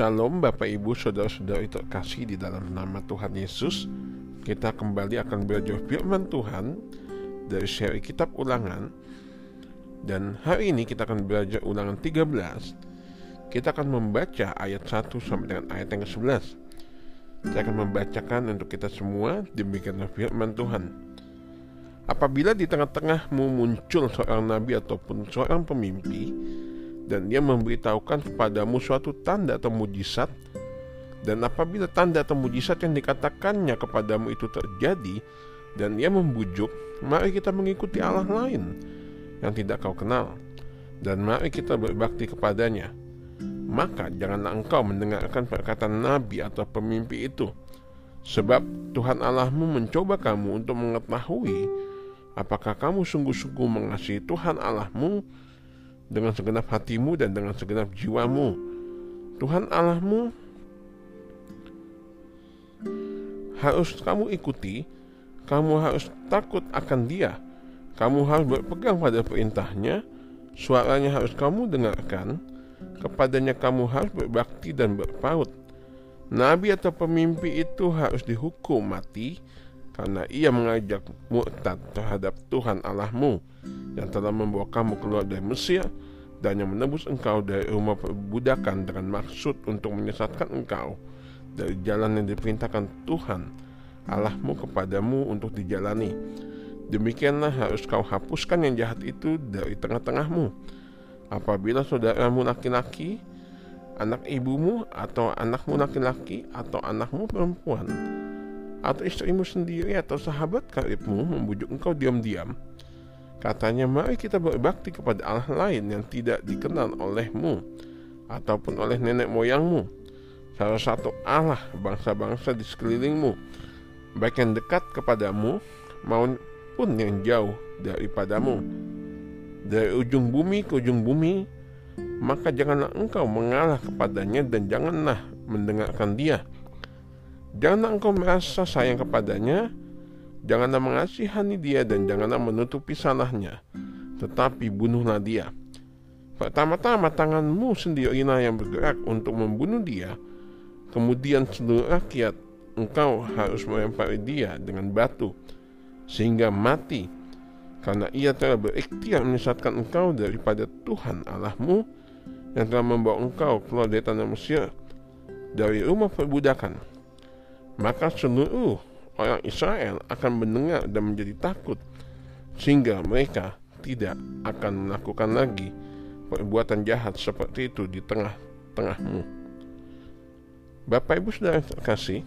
Shalom Bapak Ibu Saudara-saudara itu kasih di dalam nama Tuhan Yesus. Kita kembali akan belajar firman Tuhan Dari seri kitab ulangan. Dan hari ini kita akan belajar ulangan 13 Kita akan membaca ayat 1 sampai dengan ayat yang ke-11 Saya akan membacakan untuk kita semua Demikianlah firman Tuhan. Apabila di tengah-tengahmu muncul seorang nabi ataupun seorang pemimpi dan dia memberitahukan kepadamu suatu tanda atau mujizat. Dan apabila tanda atau mujizat yang dikatakannya kepadamu itu terjadi dan dia membujuk mari kita mengikuti Allah lain yang tidak kau kenal. Dan mari kita berbakti kepadanya. Maka janganlah engkau mendengarkan perkataan nabi atau pemimpi itu. Sebab Tuhan Allahmu mencoba kamu untuk mengetahui apakah kamu sungguh-sungguh mengasihi Tuhan Allahmu dengan segenap hatimu dan dengan segenap jiwamu. Tuhan Allahmu harus kamu ikuti, kamu harus takut akan Dia, kamu harus berpegang pada perintahnya, suaranya harus kamu dengarkan, kepadanya kamu harus berbakti dan berpaut. Nabi atau pemimpi itu harus dihukum mati karena ia mengajak murtad terhadap Tuhan Allahmu yang telah membawa kamu keluar dari Mesir dan yang menebus engkau dari rumah perbudakan dengan maksud untuk menyesatkan engkau dari jalan yang diperintahkan Tuhan Allahmu kepadamu untuk dijalani. Demikianlah harus kau hapuskan yang jahat itu dari tengah-tengahmu. Apabila saudaramu laki-laki, anak ibumu atau anakmu laki-laki atau anakmu perempuan, atau istrimu sendiri atau sahabat karibmu membujuk engkau diam-diam, Katanya, mari kita berbakti kepada Allah lain yang tidak dikenal olehmu ataupun oleh nenek moyangmu. Salah satu Allah bangsa-bangsa di sekelilingmu, baik yang dekat kepadamu maupun yang jauh daripadamu. Dari ujung bumi ke ujung bumi, maka janganlah engkau mengalah kepadanya dan janganlah mendengarkan dia. Janganlah engkau merasa sayang kepadanya, Janganlah mengasihani dia dan janganlah menutupi salahnya, tetapi bunuhlah dia. Pertama-tama tanganmu sendirilah yang bergerak untuk membunuh dia, kemudian seluruh rakyat engkau harus melempari dia dengan batu, sehingga mati, karena ia telah berikhtiar menyesatkan engkau daripada Tuhan Allahmu yang telah membawa engkau keluar dari tanah Mesir dari rumah perbudakan. Maka seluruh orang Israel akan mendengar dan menjadi takut sehingga mereka tidak akan melakukan lagi perbuatan jahat seperti itu di tengah-tengahmu. Bapak Ibu Saudara terkasih,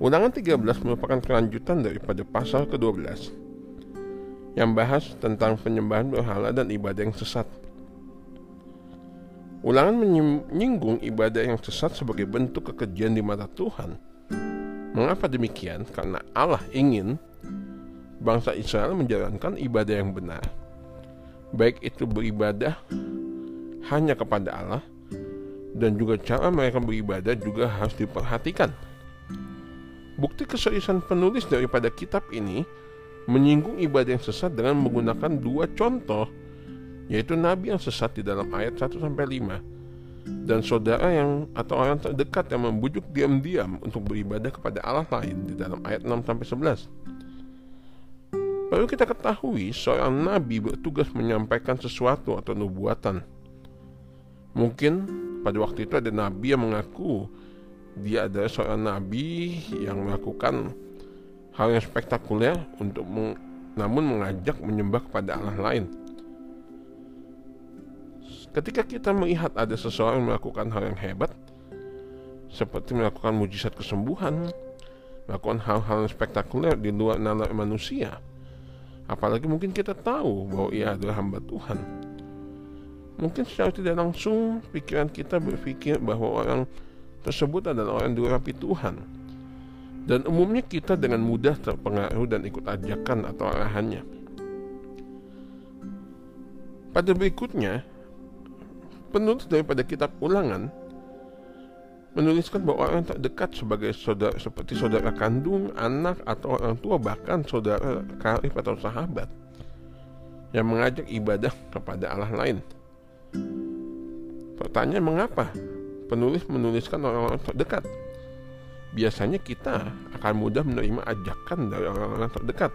Ulangan 13 merupakan kelanjutan daripada pasal ke-12 yang bahas tentang penyembahan berhala dan ibadah yang sesat. Ulangan menyinggung ibadah yang sesat sebagai bentuk kekejian di mata Tuhan Mengapa demikian? Karena Allah ingin bangsa Israel menjalankan ibadah yang benar. Baik itu beribadah hanya kepada Allah dan juga cara mereka beribadah juga harus diperhatikan. Bukti keseriusan penulis daripada kitab ini menyinggung ibadah yang sesat dengan menggunakan dua contoh yaitu nabi yang sesat di dalam ayat 1 sampai 5 dan saudara yang atau orang terdekat yang membujuk diam-diam untuk beribadah kepada Allah lain di dalam ayat 6 sampai 11. Perlu kita ketahui seorang nabi bertugas menyampaikan sesuatu atau nubuatan. Mungkin pada waktu itu ada nabi yang mengaku dia adalah seorang nabi yang melakukan hal yang spektakuler untuk meng, namun mengajak menyembah kepada Allah lain. Ketika kita melihat ada seseorang melakukan hal yang hebat, seperti melakukan mujizat kesembuhan, melakukan hal-hal yang spektakuler di luar nalar manusia, apalagi mungkin kita tahu bahwa ia adalah hamba Tuhan. Mungkin secara tidak langsung pikiran kita berpikir bahwa orang tersebut adalah orang diurapi Tuhan. Dan umumnya kita dengan mudah terpengaruh dan ikut ajakan atau arahannya. Pada berikutnya, penulis daripada kitab ulangan menuliskan bahwa orang tak dekat sebagai saudara seperti saudara kandung, anak atau orang tua bahkan saudara karib atau sahabat yang mengajak ibadah kepada Allah lain. Pertanyaan mengapa penulis menuliskan orang-orang terdekat. Biasanya kita akan mudah menerima ajakan dari orang-orang terdekat.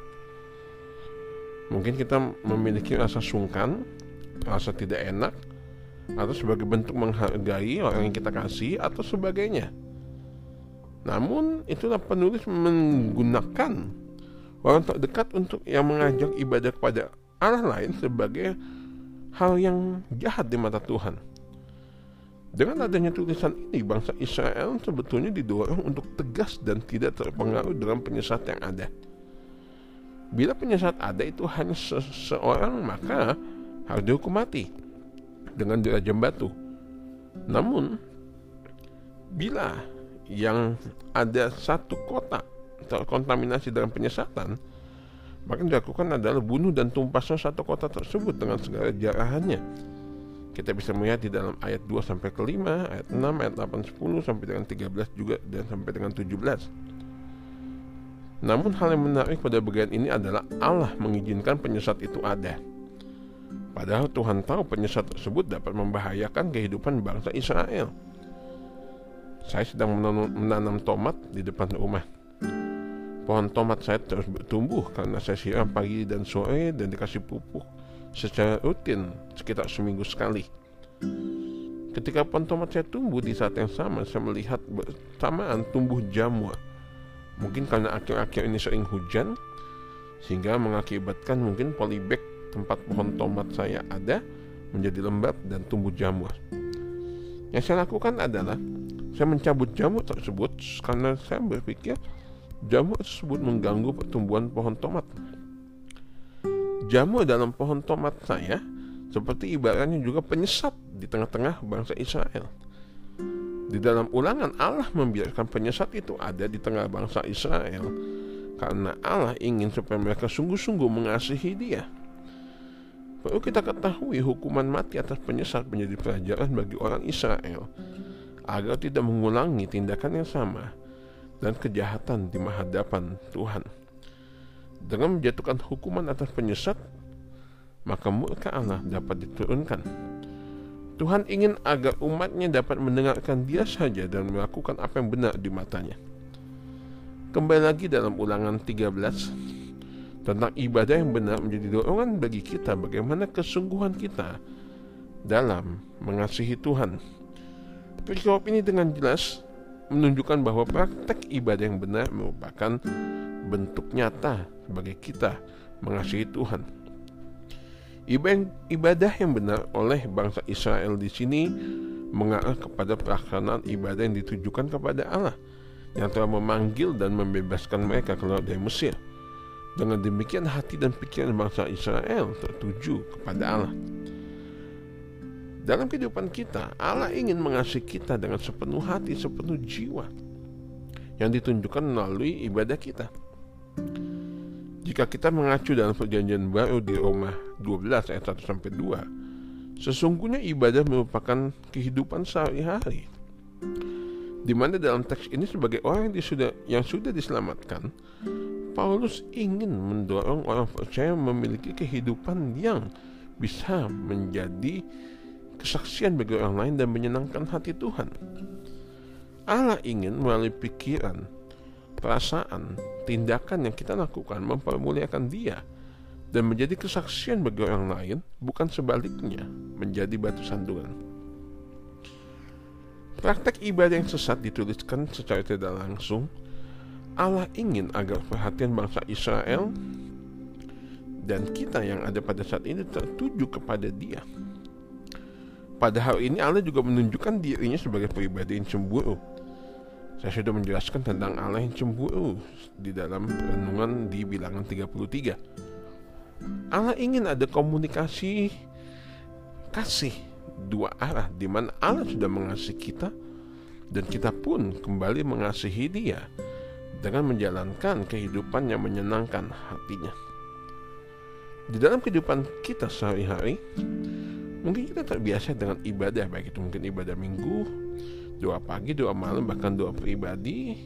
Mungkin kita memiliki rasa sungkan, rasa tidak enak, atau sebagai bentuk menghargai orang yang kita kasih atau sebagainya. Namun itulah penulis menggunakan orang terdekat untuk yang mengajak ibadah kepada Allah lain sebagai hal yang jahat di mata Tuhan. Dengan adanya tulisan ini, bangsa Israel sebetulnya didorong untuk tegas dan tidak terpengaruh dengan penyesat yang ada. Bila penyesat ada itu hanya seseorang, maka harus dihukum mati dengan dirajam batu. Namun, bila yang ada satu kota terkontaminasi dengan penyesatan, maka yang dilakukan adalah bunuh dan tumpasnya satu kota tersebut dengan segala jarahannya. Kita bisa melihat di dalam ayat 2 sampai ke 5, ayat 6, ayat 8, 10 sampai dengan 13 juga dan sampai dengan 17. Namun hal yang menarik pada bagian ini adalah Allah mengizinkan penyesat itu ada. Padahal Tuhan tahu penyesat tersebut dapat membahayakan kehidupan bangsa Israel. Saya sedang menanam, tomat di depan rumah. Pohon tomat saya terus bertumbuh karena saya siram pagi dan sore dan dikasih pupuk secara rutin sekitar seminggu sekali. Ketika pohon tomat saya tumbuh di saat yang sama saya melihat bersamaan tumbuh jamur. Mungkin karena akhir-akhir ini sering hujan sehingga mengakibatkan mungkin polybag tempat pohon tomat saya ada menjadi lembab dan tumbuh jamur. Yang saya lakukan adalah saya mencabut jamur tersebut karena saya berpikir jamur tersebut mengganggu pertumbuhan pohon tomat. Jamur dalam pohon tomat saya seperti ibaratnya juga penyesat di tengah-tengah bangsa Israel. Di dalam ulangan Allah membiarkan penyesat itu ada di tengah bangsa Israel karena Allah ingin supaya mereka sungguh-sungguh mengasihi dia. Perlu kita ketahui hukuman mati atas penyesat menjadi pelajaran bagi orang Israel agar tidak mengulangi tindakan yang sama dan kejahatan di hadapan Tuhan. Dengan menjatuhkan hukuman atas penyesat, maka murka Allah dapat diturunkan. Tuhan ingin agar umatnya dapat mendengarkan dia saja dan melakukan apa yang benar di matanya. Kembali lagi dalam ulangan 13 tentang ibadah yang benar menjadi dorongan bagi kita bagaimana kesungguhan kita dalam mengasihi Tuhan. Perikop ini dengan jelas menunjukkan bahwa praktek ibadah yang benar merupakan bentuk nyata sebagai kita mengasihi Tuhan. Ibadah yang benar oleh bangsa Israel di sini mengarah kepada pelaksanaan ibadah yang ditujukan kepada Allah yang telah memanggil dan membebaskan mereka keluar dari Mesir. Dengan demikian hati dan pikiran bangsa Israel tertuju kepada Allah. Dalam kehidupan kita, Allah ingin mengasihi kita dengan sepenuh hati, sepenuh jiwa yang ditunjukkan melalui ibadah kita. Jika kita mengacu dalam perjanjian baru di Roma 12 ayat 1 sampai 2, sesungguhnya ibadah merupakan kehidupan sehari-hari. Di mana dalam teks ini sebagai orang yang sudah yang sudah diselamatkan, Paulus ingin mendorong orang percaya memiliki kehidupan yang bisa menjadi kesaksian bagi orang lain dan menyenangkan hati Tuhan. Allah ingin melalui pikiran, perasaan, tindakan yang kita lakukan mempermuliakan Dia dan menjadi kesaksian bagi orang lain, bukan sebaliknya menjadi batu sandungan. Praktek ibadah yang sesat dituliskan secara tidak langsung Allah ingin agar perhatian bangsa Israel dan kita yang ada pada saat ini tertuju kepada Dia. Pada hal ini Allah juga menunjukkan dirinya sebagai pribadi yang cemburu. Saya sudah menjelaskan tentang Allah yang cemburu di dalam renungan di bilangan 33. Allah ingin ada komunikasi kasih dua arah di mana Allah sudah mengasihi kita dan kita pun kembali mengasihi Dia dengan menjalankan kehidupan yang menyenangkan hatinya. Di dalam kehidupan kita sehari-hari, mungkin kita terbiasa dengan ibadah, baik itu mungkin ibadah minggu, doa pagi, doa malam, bahkan doa pribadi.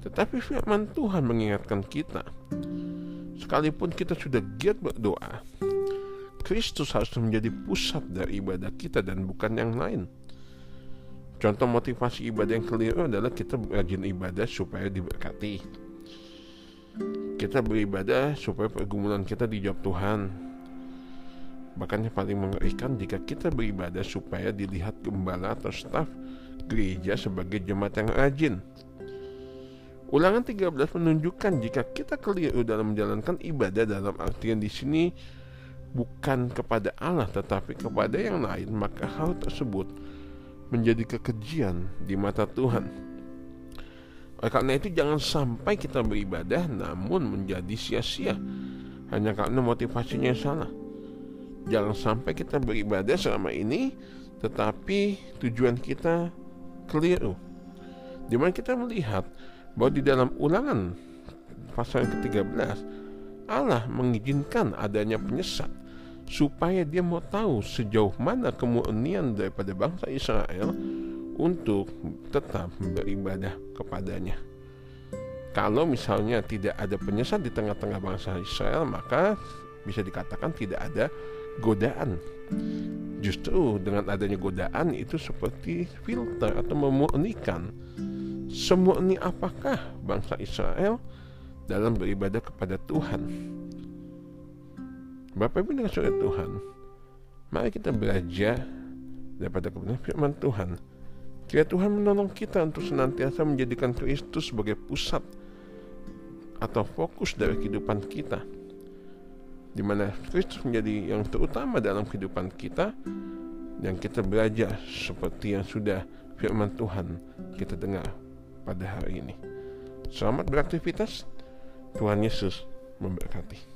Tetapi firman Tuhan mengingatkan kita, sekalipun kita sudah giat berdoa, Kristus harus menjadi pusat dari ibadah kita dan bukan yang lain. Contoh motivasi ibadah yang keliru adalah kita rajin ibadah supaya diberkati. Kita beribadah supaya pergumulan kita dijawab Tuhan. Bahkan yang paling mengerikan jika kita beribadah supaya dilihat gembala atau staf gereja sebagai jemaat yang rajin. Ulangan 13 menunjukkan jika kita keliru dalam menjalankan ibadah dalam artian di sini bukan kepada Allah tetapi kepada yang lain, maka hal tersebut menjadi kekejian di mata Tuhan. Oleh karena itu jangan sampai kita beribadah namun menjadi sia-sia hanya karena motivasinya salah. Jangan sampai kita beribadah selama ini tetapi tujuan kita keliru. Di mana kita melihat bahwa di dalam ulangan pasal yang ke-13 Allah mengizinkan adanya penyesat supaya dia mau tahu sejauh mana kemurnian daripada bangsa Israel untuk tetap beribadah kepadanya. Kalau misalnya tidak ada penyesat di tengah-tengah bangsa Israel, maka bisa dikatakan tidak ada godaan. Justru dengan adanya godaan itu seperti filter atau memurnikan semurni apakah bangsa Israel dalam beribadah kepada Tuhan. Bapak Ibu dengan saudara Tuhan, mari kita belajar daripada kebenaran firman Tuhan. Kira Tuhan menolong kita untuk senantiasa menjadikan Kristus sebagai pusat atau fokus dari kehidupan kita. Di mana Kristus menjadi yang terutama dalam kehidupan kita dan kita belajar seperti yang sudah firman Tuhan kita dengar pada hari ini. Selamat beraktivitas. Tuhan Yesus memberkati.